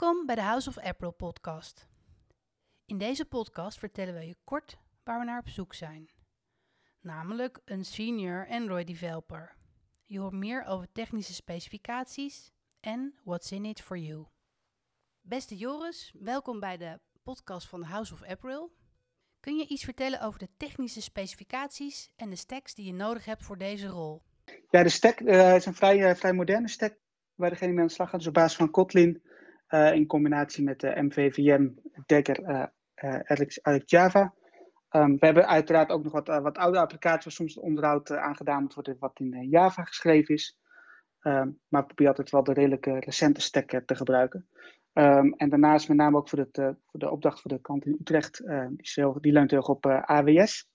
bij de House of April podcast. In deze podcast vertellen we je kort waar we naar op zoek zijn. Namelijk een senior Android developer. Je hoort meer over technische specificaties en what's in it for you. Beste Joris, welkom bij de podcast van de House of April. Kun je iets vertellen over de technische specificaties en de stacks die je nodig hebt voor deze rol? Ja, de stack uh, is een vrij, uh, vrij moderne stack waar degene mee aan de slag gaat. Dus op basis van Kotlin in combinatie met de MVVM, Dagger, eigenlijk Java. Um, we hebben uiteraard ook nog wat, wat oude applicaties waar soms onderhoud aangedaan moet worden wat in Java geschreven is. Um, maar probeer altijd wel de redelijke recente stack te gebruiken. Um, en daarnaast met name ook voor, het, voor de opdracht voor de kant in Utrecht, die, heel, die leunt heel erg op AWS.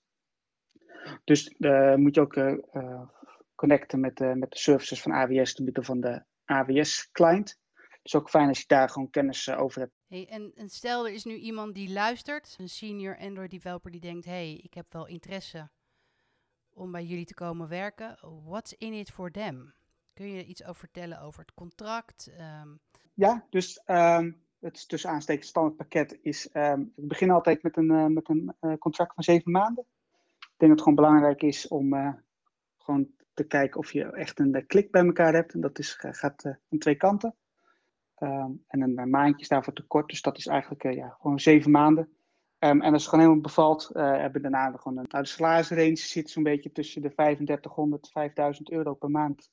Dus moet je ook connecten met, met de services van AWS door middel van de AWS-client. Dus ook fijn als je daar gewoon kennis uh, over hebt. Hey, en, en, stel er is nu iemand die luistert, een senior Android developer die denkt, hey, ik heb wel interesse om bij jullie te komen werken. What's in it for them? Kun je iets over vertellen over het contract? Um... Ja, dus um, het tussen aanstekens standaard pakket is, um, ik begin altijd met een, uh, met een uh, contract van zeven maanden. Ik denk dat het gewoon belangrijk is om uh, gewoon te kijken of je echt een klik bij elkaar hebt. En dat is, gaat aan twee kanten. Um, en een, een maandje is daarvoor te kort. Dus dat is eigenlijk uh, ja, gewoon zeven maanden. Um, en als het gewoon helemaal bevalt, uh, hebben we daarna gewoon een nou, de salarisrange zit zo'n beetje tussen de 3500 en 5000 euro per maand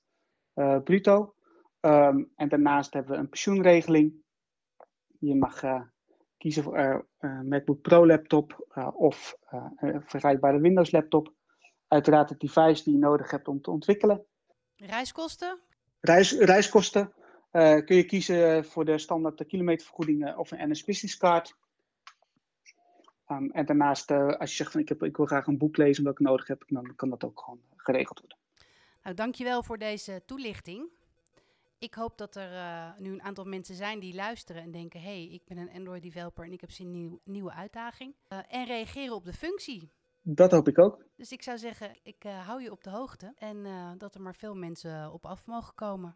bruto. Um, en daarnaast hebben we een pensioenregeling. Je mag kiezen voor een MacBook Pro laptop of een vergelijkbare Windows laptop uiteraard het device die je nodig hebt om te ontwikkelen. Reiskosten? Reis, reiskosten uh, kun je kiezen voor de standaard kilometervergoeding of een NS Business Card. Um, en daarnaast, uh, als je zegt van ik, heb, ik wil graag een boek lezen wat ik nodig heb, dan kan dat ook gewoon geregeld worden. Nou, dankjewel voor deze toelichting. Ik hoop dat er uh, nu een aantal mensen zijn die luisteren en denken: hé, hey, ik ben een Android developer en ik heb zin in een nieuw, nieuwe uitdaging. en reageren op de functie. Dat hoop ik ook. Dus ik zou zeggen, ik hou je op de hoogte en dat er maar veel mensen op af mogen komen.